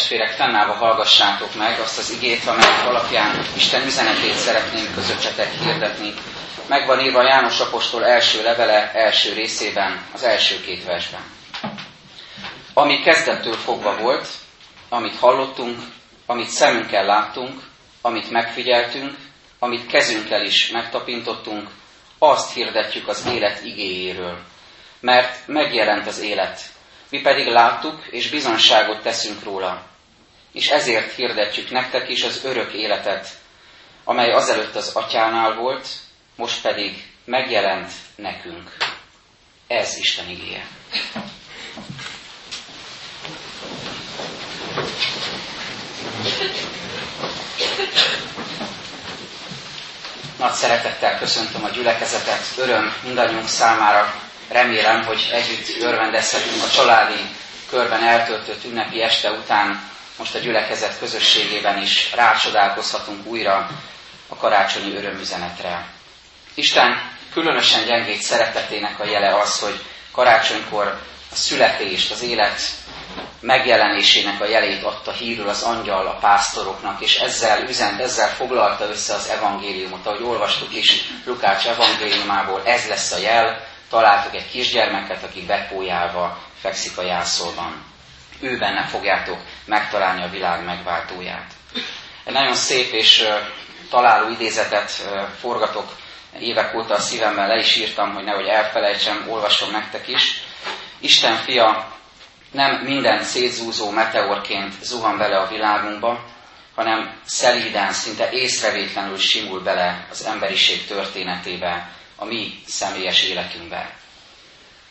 Testvérek, fennállva hallgassátok meg azt az igét, amelyek alapján Isten üzenetét szeretném közöttsetek hirdetni. Megvan írva János Apostol első levele első részében, az első két versben. Ami kezdettől fogva volt, amit hallottunk, amit szemünkkel láttunk, amit megfigyeltünk, amit kezünkkel is megtapintottunk, azt hirdetjük az élet igéjéről. Mert megjelent az élet, mi pedig láttuk, és bizonságot teszünk róla. És ezért hirdetjük nektek is az örök életet, amely azelőtt az atyánál volt, most pedig megjelent nekünk. Ez Isten igéje. Nagy szeretettel köszöntöm a gyülekezetet, öröm mindannyiunk számára. Remélem, hogy együtt örvendezhetünk a családi körben eltöltött ünnepi este után, most a gyülekezet közösségében is rácsodálkozhatunk újra a karácsonyi örömüzenetre. Isten különösen gyengét szeretetének a jele az, hogy karácsonykor a születést, az élet megjelenésének a jelét adta hírül az angyal a pásztoroknak, és ezzel üzent, ezzel foglalta össze az evangéliumot, ahogy olvastuk is Lukács evangéliumából, ez lesz a jel, találtok egy kisgyermeket, aki bepójálva fekszik a jászolban. Ő benne fogjátok megtalálni a világ megváltóját. Egy nagyon szép és találó idézetet forgatok évek óta a szívemben, le is írtam, hogy nehogy elfelejtsem, olvasom nektek is. Isten fia nem minden szétzúzó meteorként zuhan bele a világunkba, hanem szelíden, szinte észrevétlenül simul bele az emberiség történetébe, a mi személyes életünkbe.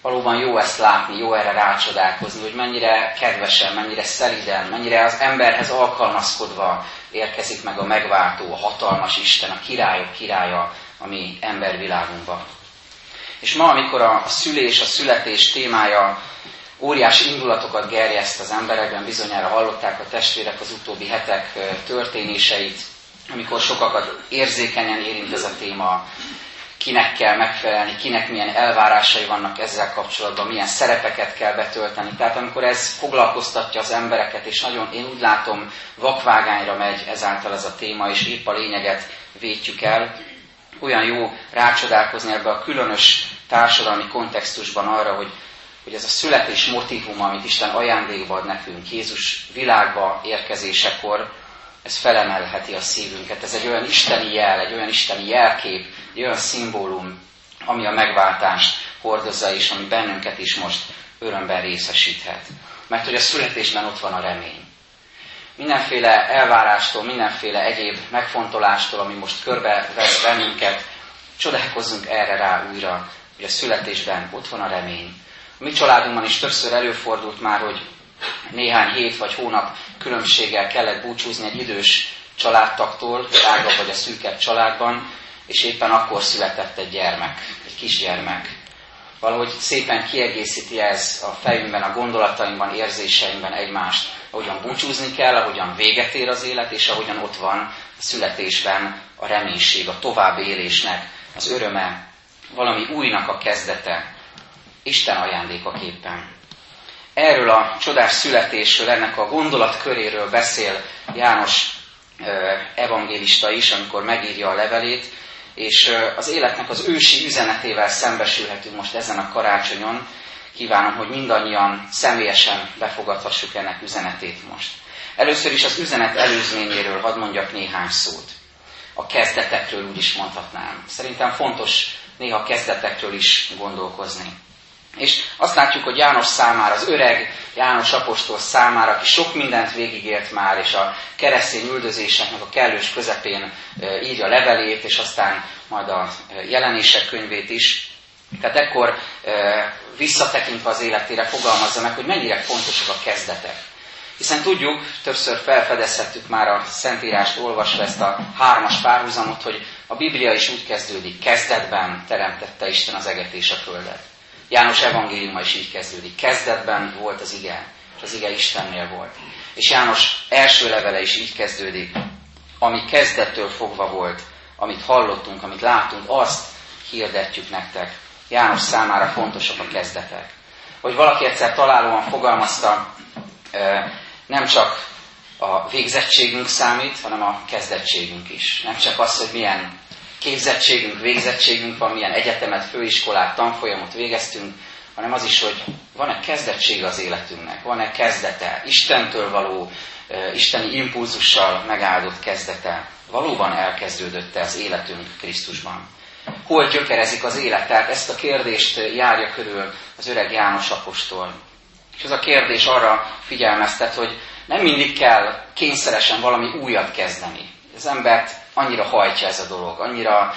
Valóban jó ezt látni, jó erre rácsodálkozni, hogy mennyire kedvesen, mennyire szeliden, mennyire az emberhez alkalmazkodva érkezik meg a megváltó, a hatalmas Isten, a királyok királya a mi embervilágunkba. És ma, amikor a szülés, a születés témája óriási indulatokat gerjeszt az emberekben, bizonyára hallották a testvérek az utóbbi hetek történéseit, amikor sokakat érzékenyen érint ez a téma, kinek kell megfelelni, kinek milyen elvárásai vannak ezzel kapcsolatban, milyen szerepeket kell betölteni. Tehát amikor ez foglalkoztatja az embereket, és nagyon, én úgy látom, vakvágányra megy ezáltal ez a téma, és épp a lényeget vétjük el, olyan jó rácsodálkozni ebbe a különös társadalmi kontextusban arra, hogy hogy ez a születés motivum, amit Isten ajándékba ad nekünk Jézus világba érkezésekor, ez felemelheti a szívünket. Ez egy olyan isteni jel, egy olyan isteni jelkép, egy olyan szimbólum, ami a megváltást hordozza, és ami bennünket is most örömben részesíthet. Mert hogy a születésben ott van a remény. Mindenféle elvárástól, mindenféle egyéb megfontolástól, ami most körbe vesz bennünket, csodálkozzunk erre rá újra, hogy a születésben ott van a remény, a mi családunkban is többször előfordult már, hogy néhány hét vagy hónap különbséggel kellett búcsúzni egy idős családtaktól, drágabb vagy a szűkebb családban, és éppen akkor született egy gyermek, egy kisgyermek. Valahogy szépen kiegészíti ez a fejünkben, a gondolatainkban, érzéseinkben egymást, ahogyan búcsúzni kell, ahogyan véget ér az élet, és ahogyan ott van a születésben a reménység, a tovább élésnek, az öröme, valami újnak a kezdete, Isten ajándékaképpen. Erről a csodás születésről, ennek a gondolatköréről beszél János evangélista is, amikor megírja a levelét, és az életnek az ősi üzenetével szembesülhetünk most ezen a karácsonyon. Kívánom, hogy mindannyian személyesen befogadhassuk ennek üzenetét most. Először is az üzenet előzményéről hadd mondjak néhány szót. A kezdetekről úgy is mondhatnám. Szerintem fontos néha kezdetekről is gondolkozni. És azt látjuk, hogy János számára, az öreg János apostol számára, aki sok mindent végigélt már, és a keresztény üldözéseknek a kellős közepén írja levelét, és aztán majd a jelenések könyvét is. Tehát ekkor visszatekintve az életére fogalmazza meg, hogy mennyire fontosak a kezdetek. Hiszen tudjuk, többször felfedezhettük már a Szentírást olvasva ezt a hármas párhuzamot, hogy a Biblia is úgy kezdődik, kezdetben teremtette Isten az eget és a földet. János evangéliuma is így kezdődik. Kezdetben volt az ige, és az ige Istennél volt. És János első levele is így kezdődik, ami kezdettől fogva volt, amit hallottunk, amit láttunk, azt hirdetjük nektek. János számára fontosak a kezdetek. Hogy valaki egyszer találóan fogalmazta, Nem csak a végzettségünk számít, hanem a kezdettségünk is. Nem csak az, hogy milyen képzettségünk, végzettségünk van, milyen egyetemet, főiskolát, tanfolyamot végeztünk, hanem az is, hogy van-e kezdettség az életünknek, van-e kezdete, Istentől való, isteni impulzussal megáldott kezdete, valóban elkezdődött-e az életünk Krisztusban. Hol gyökerezik az élet? Tehát ezt a kérdést járja körül az öreg János apostol. És ez a kérdés arra figyelmeztet, hogy nem mindig kell kényszeresen valami újat kezdeni. Az embert annyira hajtja ez a dolog, annyira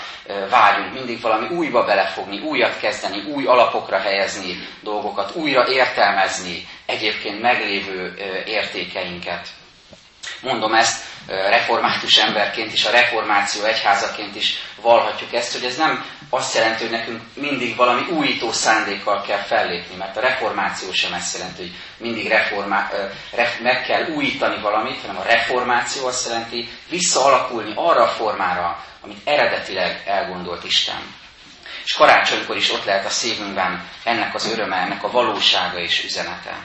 vágyunk mindig valami újba belefogni, újat kezdeni, új alapokra helyezni dolgokat, újra értelmezni egyébként meglévő értékeinket. Mondom ezt református emberként is, a reformáció egyházaként is valhatjuk ezt, hogy ez nem azt jelenti, hogy nekünk mindig valami újító szándékkal kell fellépni, mert a reformáció sem ezt jelenti, hogy mindig reformá, ref, meg kell újítani valamit, hanem a reformáció azt jelenti visszaalakulni arra a formára, amit eredetileg elgondolt Isten. És karácsonykor is ott lehet a szívünkben ennek az öröme, ennek a valósága és üzenete.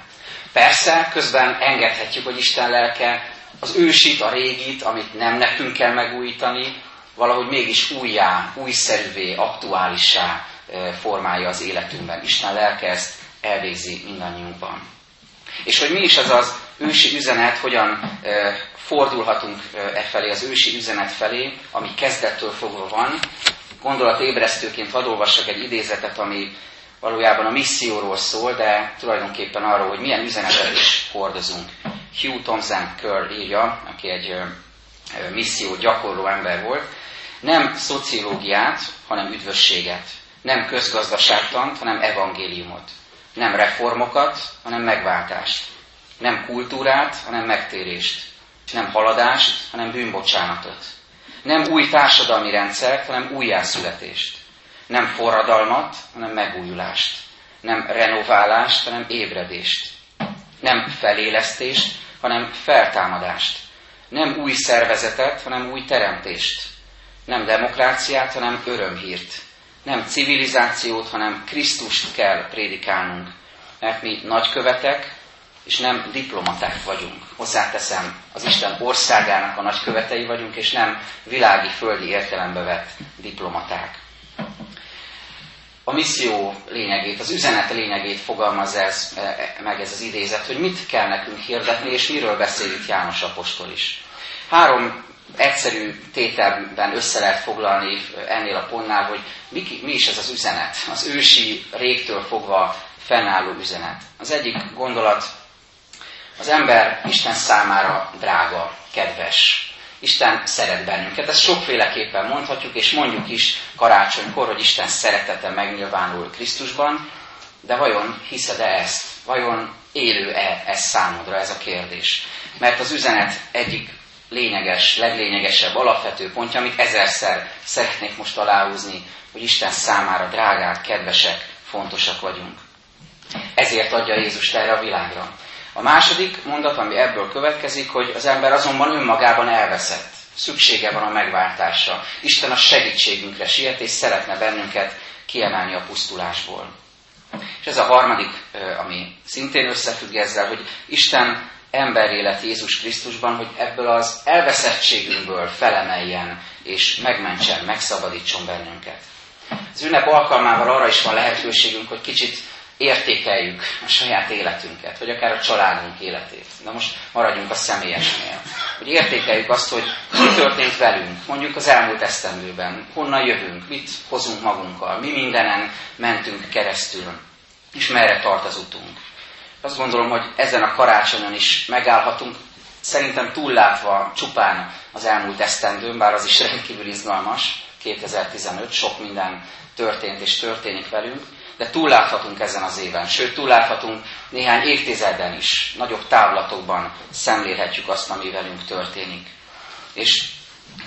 Persze, közben engedhetjük, hogy Isten lelke az ősit, a régit, amit nem nekünk kell megújítani, valahogy mégis újjá, újszerűvé, aktuálissá formálja az életünkben. Isten lelke ezt elvégzi mindannyiunkban. És hogy mi is az az ősi üzenet, hogyan fordulhatunk e felé, az ősi üzenet felé, ami kezdettől fogva van. Gondolat ébresztőként hadd olvassak egy idézetet, ami valójában a misszióról szól, de tulajdonképpen arról, hogy milyen üzenetet is hordozunk. Hugh Thompson Kerr írja, aki egy misszió gyakorló ember volt, nem szociológiát, hanem üdvösséget, nem közgazdaságtant, hanem evangéliumot, nem reformokat, hanem megváltást, nem kultúrát, hanem megtérést, nem haladást, hanem bűnbocsánatot, nem új társadalmi rendszert, hanem újjászületést, nem forradalmat, hanem megújulást, nem renoválást, hanem ébredést, nem felélesztést, hanem feltámadást, nem új szervezetet, hanem új teremtést, nem demokráciát, hanem örömhírt, nem civilizációt, hanem Krisztust kell prédikálnunk, mert mi nagykövetek, és nem diplomaták vagyunk. Hozzáteszem, az Isten országának a nagykövetei vagyunk, és nem világi, földi értelembe vett diplomaták a misszió lényegét, az üzenet lényegét fogalmazza ez, e, meg ez az idézet, hogy mit kell nekünk hirdetni, és miről beszél itt János Apostol is. Három egyszerű tételben össze lehet foglalni ennél a pontnál, hogy mi, mi is ez az üzenet, az ősi régtől fogva fennálló üzenet. Az egyik gondolat, az ember Isten számára drága, kedves, Isten szeret bennünket. Ezt sokféleképpen mondhatjuk, és mondjuk is karácsonykor, hogy Isten szeretete megnyilvánul Krisztusban, de vajon hiszed-e ezt? Vajon élő-e ez számodra ez a kérdés? Mert az üzenet egyik lényeges, leglényegesebb, alapvető pontja, amit ezerszer szeretnék most aláhúzni, hogy Isten számára drágák, kedvesek, fontosak vagyunk. Ezért adja Jézus erre a világra. A második mondat, ami ebből következik, hogy az ember azonban önmagában elveszett. Szüksége van a megváltásra. Isten a segítségünkre siet, és szeretne bennünket kiemelni a pusztulásból. És ez a harmadik, ami szintén összefügg ezzel, hogy Isten emberélet Jézus Krisztusban, hogy ebből az elveszettségünkből felemeljen, és megmentsen, megszabadítson bennünket. Az ünnep alkalmával arra is van lehetőségünk, hogy kicsit értékeljük a saját életünket, vagy akár a családunk életét. De most maradjunk a személyesnél. Hogy értékeljük azt, hogy mi történt velünk, mondjuk az elmúlt esztendőben, honnan jövünk, mit hozunk magunkkal, mi mindenen mentünk keresztül, és merre tart az utunk. Azt gondolom, hogy ezen a karácsonyon is megállhatunk, szerintem túllátva csupán az elmúlt esztendőn, bár az is rendkívül izgalmas, 2015, sok minden történt és történik velünk, de túlláthatunk ezen az éven, sőt túlláthatunk néhány évtizedben is, nagyobb távlatokban szemlélhetjük azt, ami velünk történik. És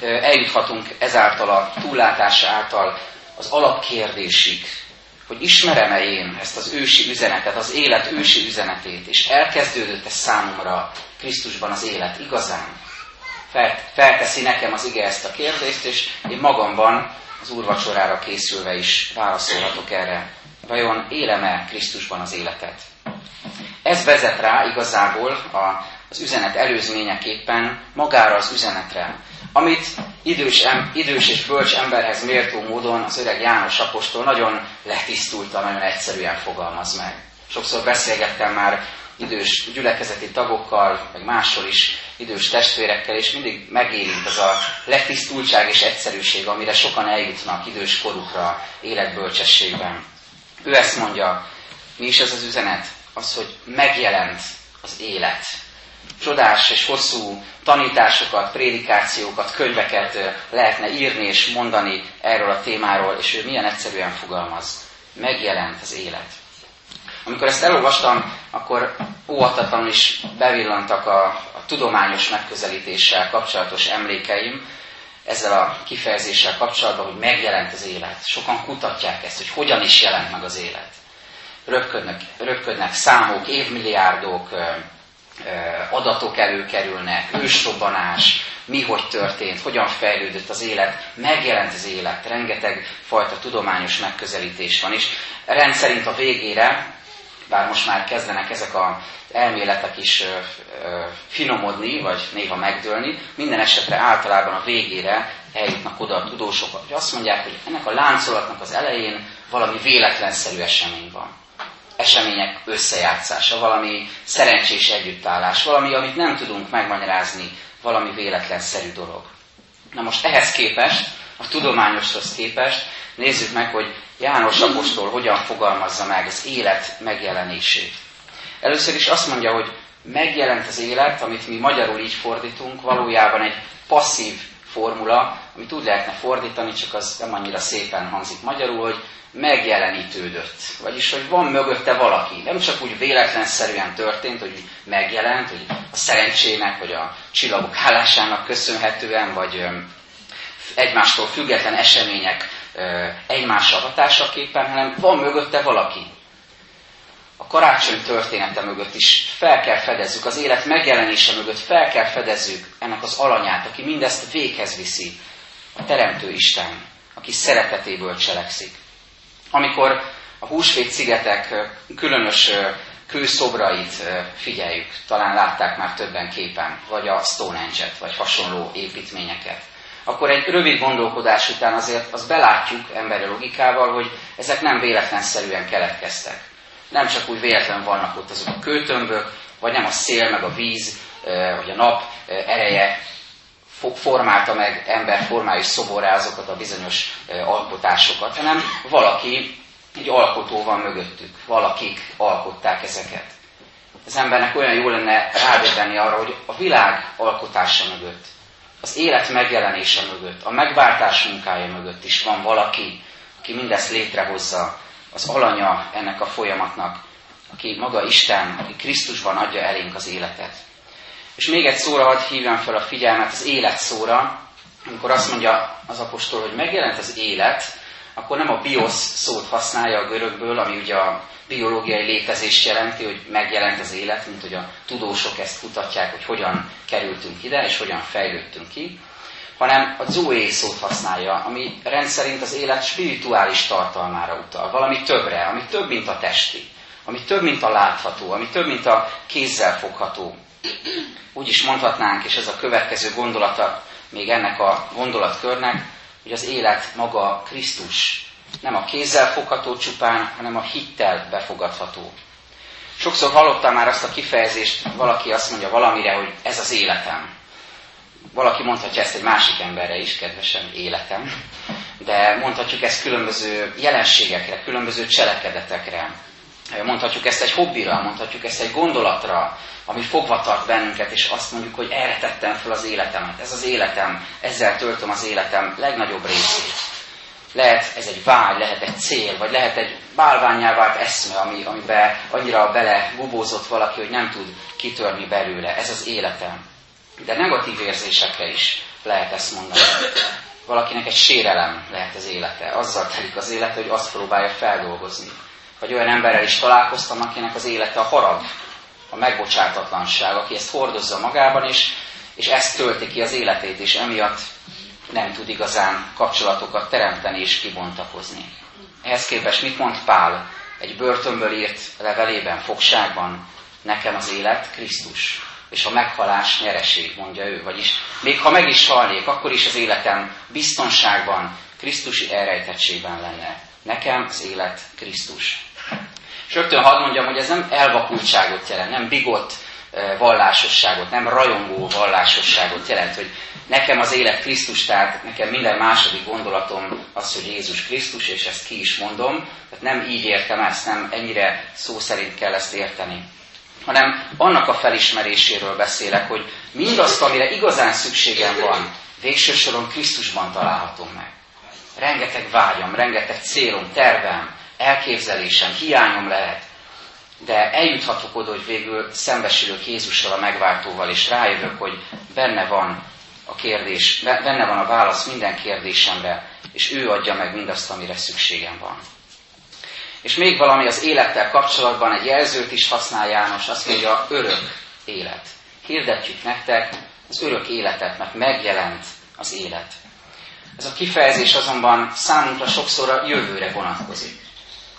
eljuthatunk ezáltal a túllátás által az alapkérdésig, hogy ismerem-e én ezt az ősi üzenetet, az élet ősi üzenetét, és elkezdődött-e számomra Krisztusban az élet igazán? Felteszi nekem az ige ezt a kérdést, és én magamban az úrvacsorára készülve is válaszolhatok erre Vajon élem-e Krisztusban az életet? Ez vezet rá igazából a, az üzenet előzményeképpen magára az üzenetre, amit idős, em, idős és bölcs emberhez méltó módon az öreg János apostol nagyon letisztultan, nagyon egyszerűen fogalmaz meg. Sokszor beszélgettem már idős gyülekezeti tagokkal, meg máshol is idős testvérekkel, és mindig megérint az a letisztultság és egyszerűség, amire sokan eljutnak idős korukra életbölcsességben. Ő ezt mondja, mi is ez az üzenet? Az, hogy megjelent az élet. Csodás és hosszú tanításokat, prédikációkat, könyveket lehetne írni és mondani erről a témáról, és ő milyen egyszerűen fogalmaz. Megjelent az élet. Amikor ezt elolvastam, akkor óvatatlanul is bevillantak a, a tudományos megközelítéssel kapcsolatos emlékeim, ezzel a kifejezéssel kapcsolatban, hogy megjelent az élet. Sokan kutatják ezt, hogy hogyan is jelent meg az élet. Röpködnek, röpködnek számok, évmilliárdok, adatok előkerülnek, ősrobbanás, mi hogy történt, hogyan fejlődött az élet, megjelent az élet, rengeteg fajta tudományos megközelítés van is. Rendszerint a végére bár most már kezdenek ezek az elméletek is finomodni, vagy néha megdőlni, minden esetre általában a végére eljutnak oda a tudósok, hogy azt mondják, hogy ennek a láncolatnak az elején valami véletlenszerű esemény van. Események összejátszása, valami szerencsés együttállás, valami, amit nem tudunk megmagyarázni, valami véletlenszerű dolog. Na most ehhez képest, a tudományoshoz képest nézzük meg, hogy János apostol hogyan fogalmazza meg az élet megjelenését. Először is azt mondja, hogy megjelent az élet, amit mi magyarul így fordítunk, valójában egy passzív formula, amit úgy lehetne fordítani, csak az nem annyira szépen hangzik magyarul, hogy megjelenítődött. Vagyis, hogy van mögötte valaki. Nem csak úgy véletlenszerűen történt, hogy megjelent, hogy a szerencsének, vagy a csillagok hálásának köszönhetően, vagy egymástól független események egymásra hatásaképpen, hanem van mögötte valaki. A karácsony története mögött is fel kell fedezzük, az élet megjelenése mögött fel kell fedezzük ennek az alanyát, aki mindezt véghez viszi, a Teremtő Isten, aki szeretetéből cselekszik. Amikor a húsvét szigetek különös kőszobrait figyeljük, talán látták már többen képen, vagy a Stonehenge-et, vagy hasonló építményeket akkor egy rövid gondolkodás után azért azt belátjuk emberi logikával, hogy ezek nem véletlenszerűen keletkeztek. Nem csak úgy véletlen vannak ott azok a kőtömbök, vagy nem a szél, meg a víz, vagy a nap ereje formálta meg ember formájú szoborá azokat a bizonyos alkotásokat, hanem valaki, egy alkotó van mögöttük, valakik alkották ezeket. Az embernek olyan jó lenne rádöbbenni arra, hogy a világ alkotása mögött az élet megjelenése mögött, a megváltás munkája mögött is van valaki, aki mindezt létrehozza, az alanya ennek a folyamatnak, aki maga Isten, aki Krisztusban adja elénk az életet. És még egy szóra hadd hívjam fel a figyelmet, az élet szóra, amikor azt mondja az apostol, hogy megjelent az élet, akkor nem a biosz szót használja a görögből, ami ugye a biológiai létezést jelenti, hogy megjelent az élet, mint hogy a tudósok ezt kutatják, hogy hogyan kerültünk ide, és hogyan fejlődtünk ki, hanem a zoé szót használja, ami rendszerint az élet spirituális tartalmára utal, valami többre, ami több, mint a testi, ami több, mint a látható, ami több, mint a kézzel fogható. Úgy is mondhatnánk, és ez a következő gondolata még ennek a gondolatkörnek, hogy az élet maga Krisztus, nem a kézzel fogható csupán, hanem a hittel befogadható. Sokszor hallottam már azt a kifejezést, valaki azt mondja valamire, hogy ez az életem. Valaki mondhatja ezt egy másik emberre is, kedvesen életem, de mondhatjuk ezt különböző jelenségekre, különböző cselekedetekre. Mondhatjuk ezt egy hobbira, mondhatjuk ezt egy gondolatra, ami fogva tart bennünket, és azt mondjuk, hogy erre tettem fel az életemet. Ez az életem, ezzel töltöm az életem legnagyobb részét. Lehet ez egy vágy, lehet egy cél, vagy lehet egy bálványá vált eszme, ami, amiben annyira bele gubózott valaki, hogy nem tud kitörni belőle. Ez az életem. De negatív érzésekre is lehet ezt mondani. Valakinek egy sérelem lehet az élete. Azzal telik az élete, hogy azt próbálja feldolgozni. Vagy olyan emberrel is találkoztam, akinek az élete a harag, a megbocsátatlanság, aki ezt hordozza magában, és, és ezt tölti ki az életét, és emiatt nem tud igazán kapcsolatokat teremteni és kibontakozni. Ehhez képest mit mond Pál egy börtönből írt levelében, fogságban? Nekem az élet Krisztus, és a meghalás nyereség, mondja ő. Vagyis még ha meg is halnék, akkor is az életem biztonságban, Krisztusi elrejtettségben lenne. Nekem az élet Krisztus. És rögtön hadd mondjam, hogy ez nem elvakultságot jelent, nem bigott vallásosságot, nem rajongó vallásosságot jelent, hogy nekem az élet Krisztus, tehát nekem minden második gondolatom az, hogy Jézus Krisztus, és ezt ki is mondom, tehát nem így értem ezt, nem ennyire szó szerint kell ezt érteni, hanem annak a felismeréséről beszélek, hogy mindazt, amire igazán szükségem van, végső soron Krisztusban találhatom meg. Rengeteg vágyam, rengeteg célom, tervem, elképzelésem, hiányom lehet, de eljuthatok oda, hogy végül szembesülök Jézussal, a megváltóval, és rájövök, hogy benne van a kérdés, benne van a válasz minden kérdésemre, és ő adja meg mindazt, amire szükségem van. És még valami az élettel kapcsolatban, egy jelzőt is használ János, azt mondja, örök élet. Hirdetjük nektek az örök életet, mert megjelent az élet. Ez a kifejezés azonban számunkra sokszor a jövőre vonatkozik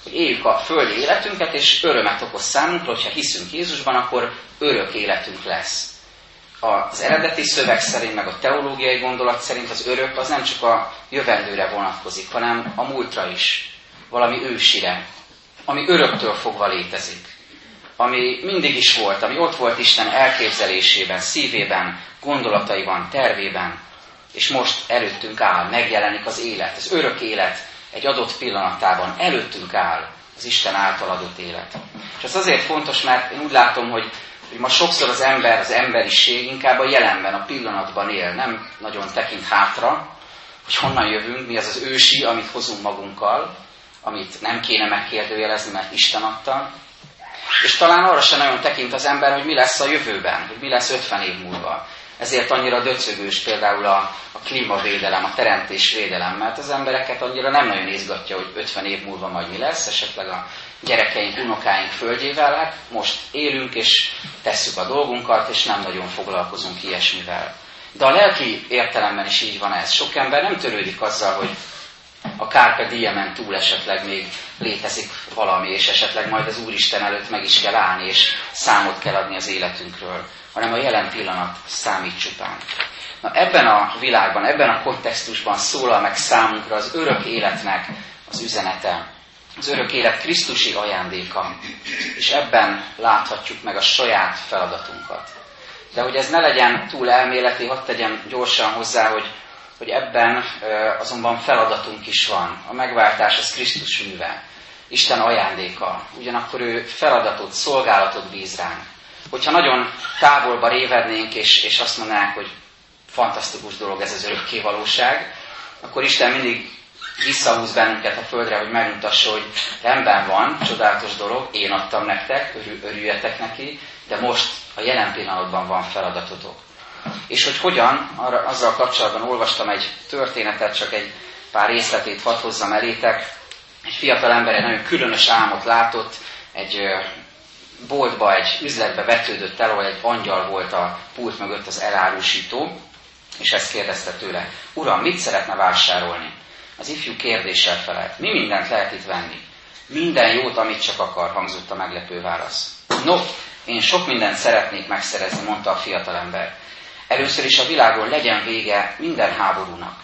éljük a földi életünket, és örömet okoz számunkra, hogyha hiszünk Jézusban, akkor örök életünk lesz. Az eredeti szöveg szerint, meg a teológiai gondolat szerint az örök az nem csak a jövendőre vonatkozik, hanem a múltra is, valami ősire, ami öröktől fogva létezik, ami mindig is volt, ami ott volt Isten elképzelésében, szívében, gondolataiban, tervében, és most előttünk áll, megjelenik az élet, az örök élet, egy adott pillanatában előttünk áll az Isten által adott élet. És ez azért fontos, mert én úgy látom, hogy, hogy ma sokszor az ember, az emberiség inkább a jelenben, a pillanatban él, nem nagyon tekint hátra, hogy honnan jövünk, mi az az ősi, amit hozunk magunkkal, amit nem kéne megkérdőjelezni, mert Isten adta. És talán arra sem nagyon tekint az ember, hogy mi lesz a jövőben, hogy mi lesz 50 év múlva. Ezért annyira döcögős például a, a klímavédelem, a teremtésvédelem, mert az embereket annyira nem nagyon izgatja, hogy 50 év múlva majd mi lesz, esetleg a gyerekeink, unokáink földjével, hát most élünk és tesszük a dolgunkat, és nem nagyon foglalkozunk ilyesmivel. De a lelki értelemben is így van ez. Sok ember nem törődik azzal, hogy a Carpe Diemen túl esetleg még létezik valami, és esetleg majd az Úristen előtt meg is kell állni, és számot kell adni az életünkről hanem a jelen pillanat számít csupán. Na ebben a világban, ebben a kontextusban szólal meg számunkra az örök életnek az üzenete, az örök élet Krisztusi ajándéka, és ebben láthatjuk meg a saját feladatunkat. De hogy ez ne legyen túl elméleti, hadd tegyem gyorsan hozzá, hogy, hogy ebben azonban feladatunk is van. A megváltás az Krisztus műve, Isten ajándéka. Ugyanakkor ő feladatot, szolgálatot bíz ránk hogyha nagyon távolba révednénk, és, és azt mondanánk, hogy fantasztikus dolog ez az örökké valóság, akkor Isten mindig visszahúz bennünket a földre, hogy megmutassa, hogy rendben van, csodálatos dolog, én adtam nektek, örüljetek neki, de most a jelen pillanatban van feladatotok. És hogy hogyan, arra, azzal kapcsolatban olvastam egy történetet, csak egy pár részletét hadd hozzam elétek. Egy fiatal ember egy nagyon különös álmot látott, egy boltba, egy üzletbe vetődött el, ahol egy angyal volt a pult mögött az elárusító, és ezt kérdezte tőle, Uram, mit szeretne vásárolni? Az ifjú kérdéssel felelt, mi mindent lehet itt venni? Minden jót, amit csak akar, hangzott a meglepő válasz. No, én sok mindent szeretnék megszerezni, mondta a fiatalember. Először is a világon legyen vége minden háborúnak.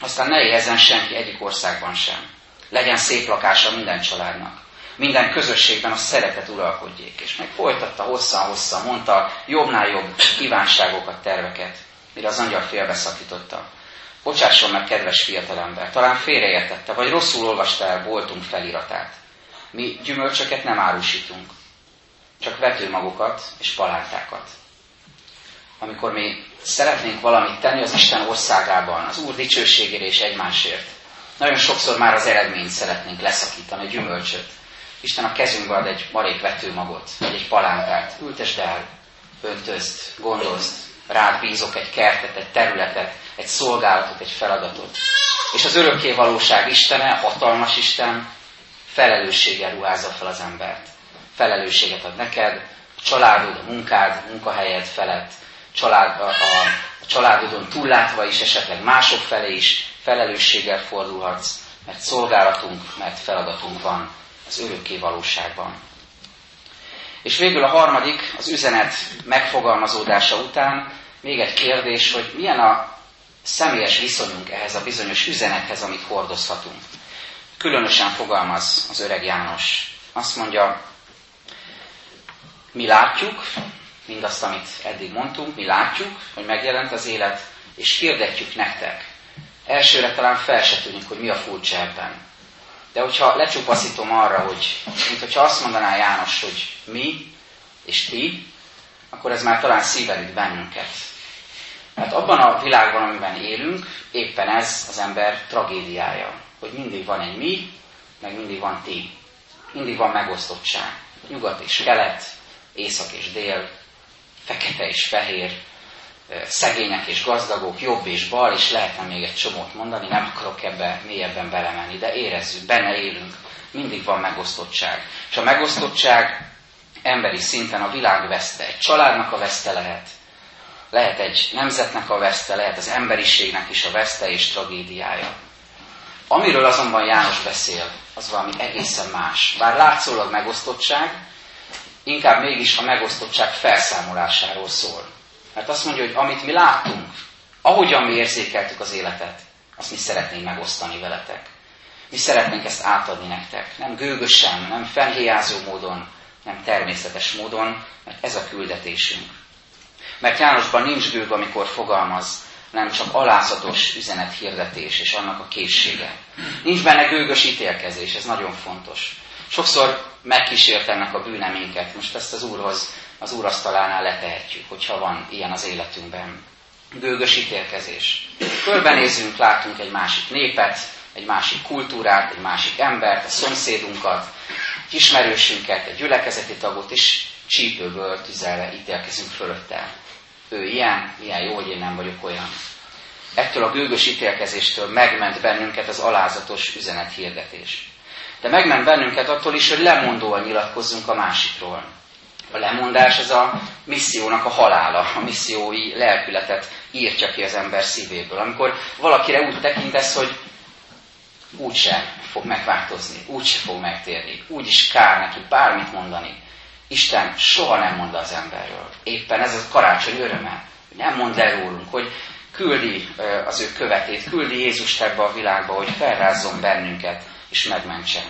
Aztán ne éljen senki egyik országban sem. Legyen szép lakása minden családnak minden közösségben a szeretet uralkodjék. És meg folytatta hosszan-hosszan, mondta jobbnál jobb kívánságokat, terveket, mire az angyal félbeszakította. Bocsásson meg, kedves fiatalember, talán félreértette, vagy rosszul olvasta el boltunk feliratát. Mi gyümölcsöket nem árusítunk, csak vetőmagokat és palántákat. Amikor mi szeretnénk valamit tenni az Isten országában, az Úr dicsőségére és egymásért, nagyon sokszor már az eredményt szeretnénk leszakítani, a gyümölcsöt. Isten a kezünkbe ad egy marék vetőmagot, vagy egy palánkát. Ültesd el, öntözd, gondozd, rád bízok egy kertet, egy területet, egy szolgálatot, egy feladatot. És az örökké valóság Istene, hatalmas Isten, felelősséggel ruházza fel az embert. Felelősséget ad neked, a családod, a munkád, a munkahelyed felett, család, a, a családodon túllátva is, esetleg mások felé is felelősséggel fordulhatsz, mert szolgálatunk, mert feladatunk van az örökké valóságban. És végül a harmadik, az üzenet megfogalmazódása után még egy kérdés, hogy milyen a személyes viszonyunk ehhez a bizonyos üzenethez, amit hordozhatunk. Különösen fogalmaz az öreg János. Azt mondja, mi látjuk, mindazt, amit eddig mondtunk, mi látjuk, hogy megjelent az élet, és hirdetjük nektek. Elsőre talán fel se tűnik, hogy mi a furcsa ebben. De hogyha lecsupaszítom arra, hogy mint hogyha azt mondaná János, hogy mi és ti, akkor ez már talán szívelít bennünket. Mert abban a világban, amiben élünk, éppen ez az ember tragédiája, hogy mindig van egy mi, meg mindig van ti. Mindig van megosztottság. Nyugat és kelet, észak és dél, fekete és fehér, szegények és gazdagok, jobb és bal, és lehetne még egy csomót mondani, nem akarok ebbe mélyebben belemenni, de érezzük, benne élünk, mindig van megosztottság. És a megosztottság emberi szinten a világ veszte, egy családnak a veszte lehet, lehet egy nemzetnek a veszte, lehet az emberiségnek is a veszte és tragédiája. Amiről azonban János beszél, az valami egészen más. Bár látszólag megosztottság, inkább mégis a megosztottság felszámolásáról szól. Mert azt mondja, hogy amit mi láttunk, ahogyan mi érzékeltük az életet, azt mi szeretnénk megosztani veletek. Mi szeretnénk ezt átadni nektek. Nem gőgösen, nem fennhéjázó módon, nem természetes módon, mert ez a küldetésünk. Mert Jánosban nincs gőg, amikor fogalmaz, nem csak alázatos üzenethirdetés és annak a készsége. Nincs benne gőgös ítélkezés, ez nagyon fontos. Sokszor megkísért ennek a bűne minket. Most ezt az Úrhoz, az Úr asztalánál letehetjük, hogyha van ilyen az életünkben. Gőgös ítélkezés. Körbenézünk, látunk egy másik népet, egy másik kultúrát, egy másik embert, a szomszédunkat, egy ismerősünket, egy gyülekezeti tagot, és csípőből tüzelve ítélkezünk fölötte. Ő ilyen, ilyen jó, hogy én nem vagyok olyan. Ettől a gőgös ítélkezéstől megment bennünket az alázatos üzenethirdetés. De megment bennünket attól is, hogy lemondóan nyilatkozzunk a másikról. A lemondás ez a missziónak a halála, a missziói lelkületet írtja ki az ember szívéből. Amikor valakire úgy tekintesz, hogy úgyse fog megváltozni, úgyse fog megtérni, úgyis kár neki bármit mondani. Isten soha nem mond az emberről. Éppen ez a karácsony öröme. Nem mond le rólunk, hogy küldi az ő követét, küldi Jézust ebbe a világba, hogy felrázzon bennünket, és megmentsen.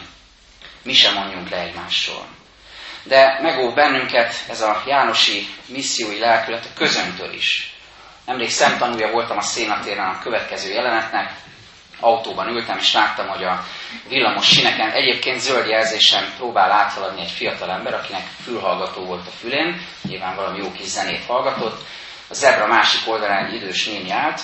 Mi sem mondjunk le egymásról. De megóv bennünket ez a Jánosi missziói lelkület a közöntől is. Nemrég szemtanúja voltam a szénatéren a következő jelenetnek, autóban ültem, és láttam, hogy a villamos sineken egyébként zöld jelzésen próbál áthaladni egy fiatal ember, akinek fülhallgató volt a fülén, nyilván valami jó kis zenét hallgatott. A zebra másik oldalán idős néni állt,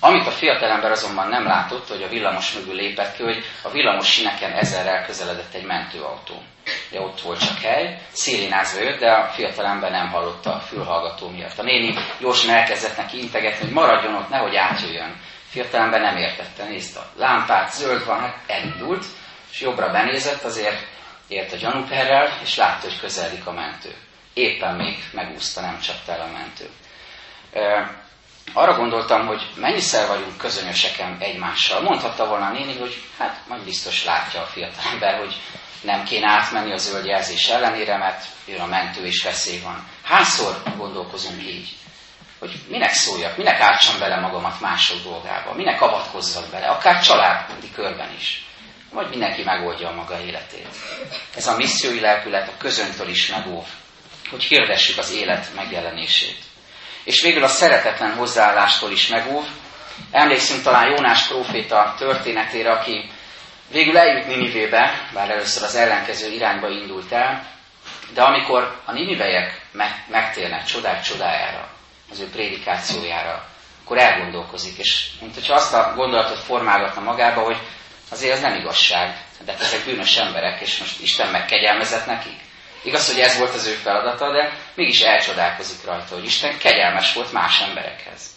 amit a fiatalember azonban nem látott, hogy a villamos mögül lépett ki, hogy a villamos sineken ezerrel közeledett egy mentőautó. De ott volt csak hely, szirénázva jött, de a fiatalember nem hallotta a fülhallgató miatt. A néni gyorsan elkezdett neki integetni, hogy maradjon ott, nehogy átjöjjön. Fiatalember nem értette, nézte a lámpát, zöld van, hát elindult, és jobbra benézett, azért ért a gyanúperrel, és látta, hogy közeledik a mentő. Éppen még megúszta, nem csapta el a mentő arra gondoltam, hogy mennyiszer vagyunk közönöseken egymással. Mondhatta volna a néni, hogy hát majd biztos látja a fiatalember, hogy nem kéne átmenni a zöld jelzés ellenére, mert jön a mentő és veszély van. Hányszor gondolkozunk így? Hogy minek szóljak, minek ártsam bele magamat mások dolgába, minek avatkozzak bele, akár családi körben is. Vagy mindenki megoldja a maga életét. Ez a missziói lelkület a közöntől is megóv, hogy hirdessük az élet megjelenését és végül a szeretetlen hozzáállástól is megóv. Emlékszünk talán Jónás próféta történetére, aki végül eljut Ninivébe, bár először az ellenkező irányba indult el, de amikor a ninivejek megtérnek csodák csodájára, az ő prédikációjára, akkor elgondolkozik, és mint hogyha azt a gondolatot formálgatna magába, hogy azért ez nem igazság, de ezek bűnös emberek, és most Isten megkegyelmezett nekik. Igaz, hogy ez volt az ő feladata, de mégis elcsodálkozik rajta, hogy Isten kegyelmes volt más emberekhez.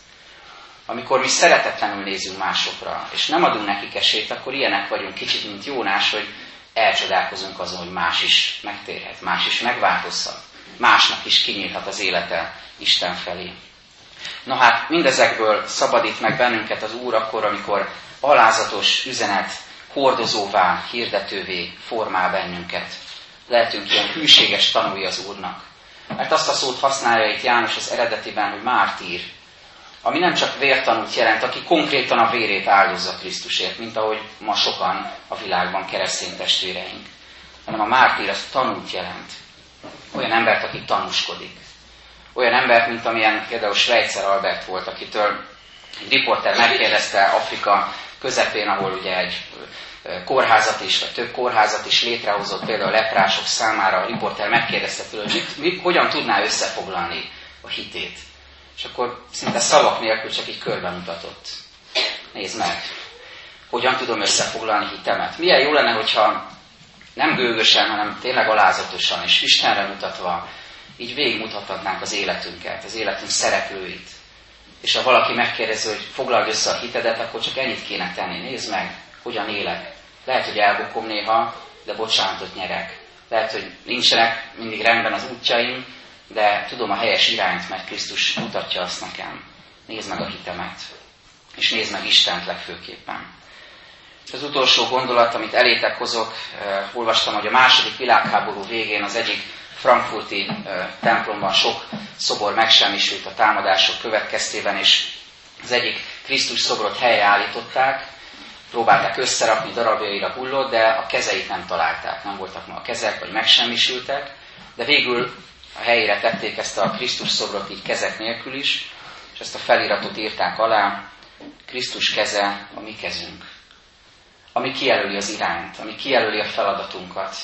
Amikor mi szeretetlenül nézünk másokra, és nem adunk nekik esélyt, akkor ilyenek vagyunk kicsit, mint Jónás, hogy elcsodálkozunk azon, hogy más is megtérhet, más is megváltozhat, másnak is kinyílhat az élete Isten felé. Na hát, mindezekből szabadít meg bennünket az Úr akkor, amikor alázatos üzenet hordozóvá, hirdetővé formál bennünket lehetünk ilyen hűséges tanulja az Úrnak. Mert azt a szót használja itt János az eredetiben, hogy mártír, ami nem csak vértanút jelent, aki konkrétan a vérét áldozza Krisztusért, mint ahogy ma sokan a világban keresztény testvéreink, hanem a mártír az tanút jelent. Olyan embert, aki tanúskodik. Olyan embert, mint amilyen például Schweitzer Albert volt, akitől egy riporter megkérdezte Afrika közepén, ahol ugye egy kórházat is, vagy több kórházat is létrehozott, például a leprások számára a riporter megkérdezte tőle, hogy mit, mit, hogyan tudná összefoglalni a hitét. És akkor szinte szavak nélkül csak így körben mutatott. Nézd meg, hogyan tudom összefoglalni hitemet. Milyen jó lenne, hogyha nem gőgösen, hanem tényleg alázatosan és Istenre mutatva így végigmutathatnánk az életünket, az életünk szereplőit. És ha valaki megkérdezi, hogy foglald össze a hitedet, akkor csak ennyit kéne tenni. Nézd meg, hogyan élek. Lehet, hogy elbukom néha, de bocsánatot nyerek. Lehet, hogy nincsenek mindig rendben az útjaim, de tudom a helyes irányt, mert Krisztus mutatja azt nekem. Nézd meg a hitemet, és nézd meg Istent legfőképpen. Az utolsó gondolat, amit elétek hozok, eh, olvastam, hogy a második világháború végén az egyik frankfurti eh, templomban sok szobor megsemmisült a támadások következtében, és az egyik Krisztus szobrot helyreállították, próbálták összerakni, darabjaira hullott, de a kezeit nem találták, nem voltak ma a kezek, vagy megsemmisültek, de végül a helyére tették ezt a Krisztus szobrot így kezek nélkül is, és ezt a feliratot írták alá, Krisztus keze a mi kezünk, ami kijelöli az irányt, ami kijelöli a feladatunkat,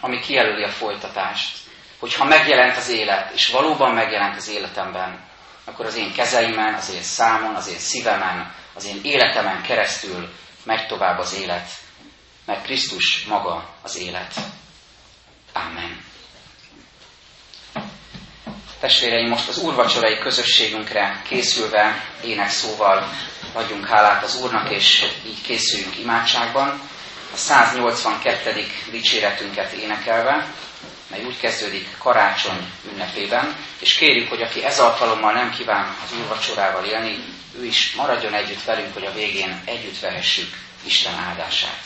ami kijelöli a folytatást, hogyha megjelent az élet, és valóban megjelent az életemben, akkor az én kezeimen, az én számon, az én szívemen, az én életemen keresztül megy tovább az élet, mert Krisztus maga az élet. Amen. Testvéreim, most az úrvacsorai közösségünkre készülve énekszóval adjunk hálát az Úrnak, és így készüljünk imádságban. A 182. dicséretünket énekelve, mely úgy kezdődik karácsony ünnepében, és kérjük, hogy aki ez alkalommal nem kíván az úrvacsorával élni, ő is maradjon együtt velünk, hogy a végén együtt vehessük Isten áldását.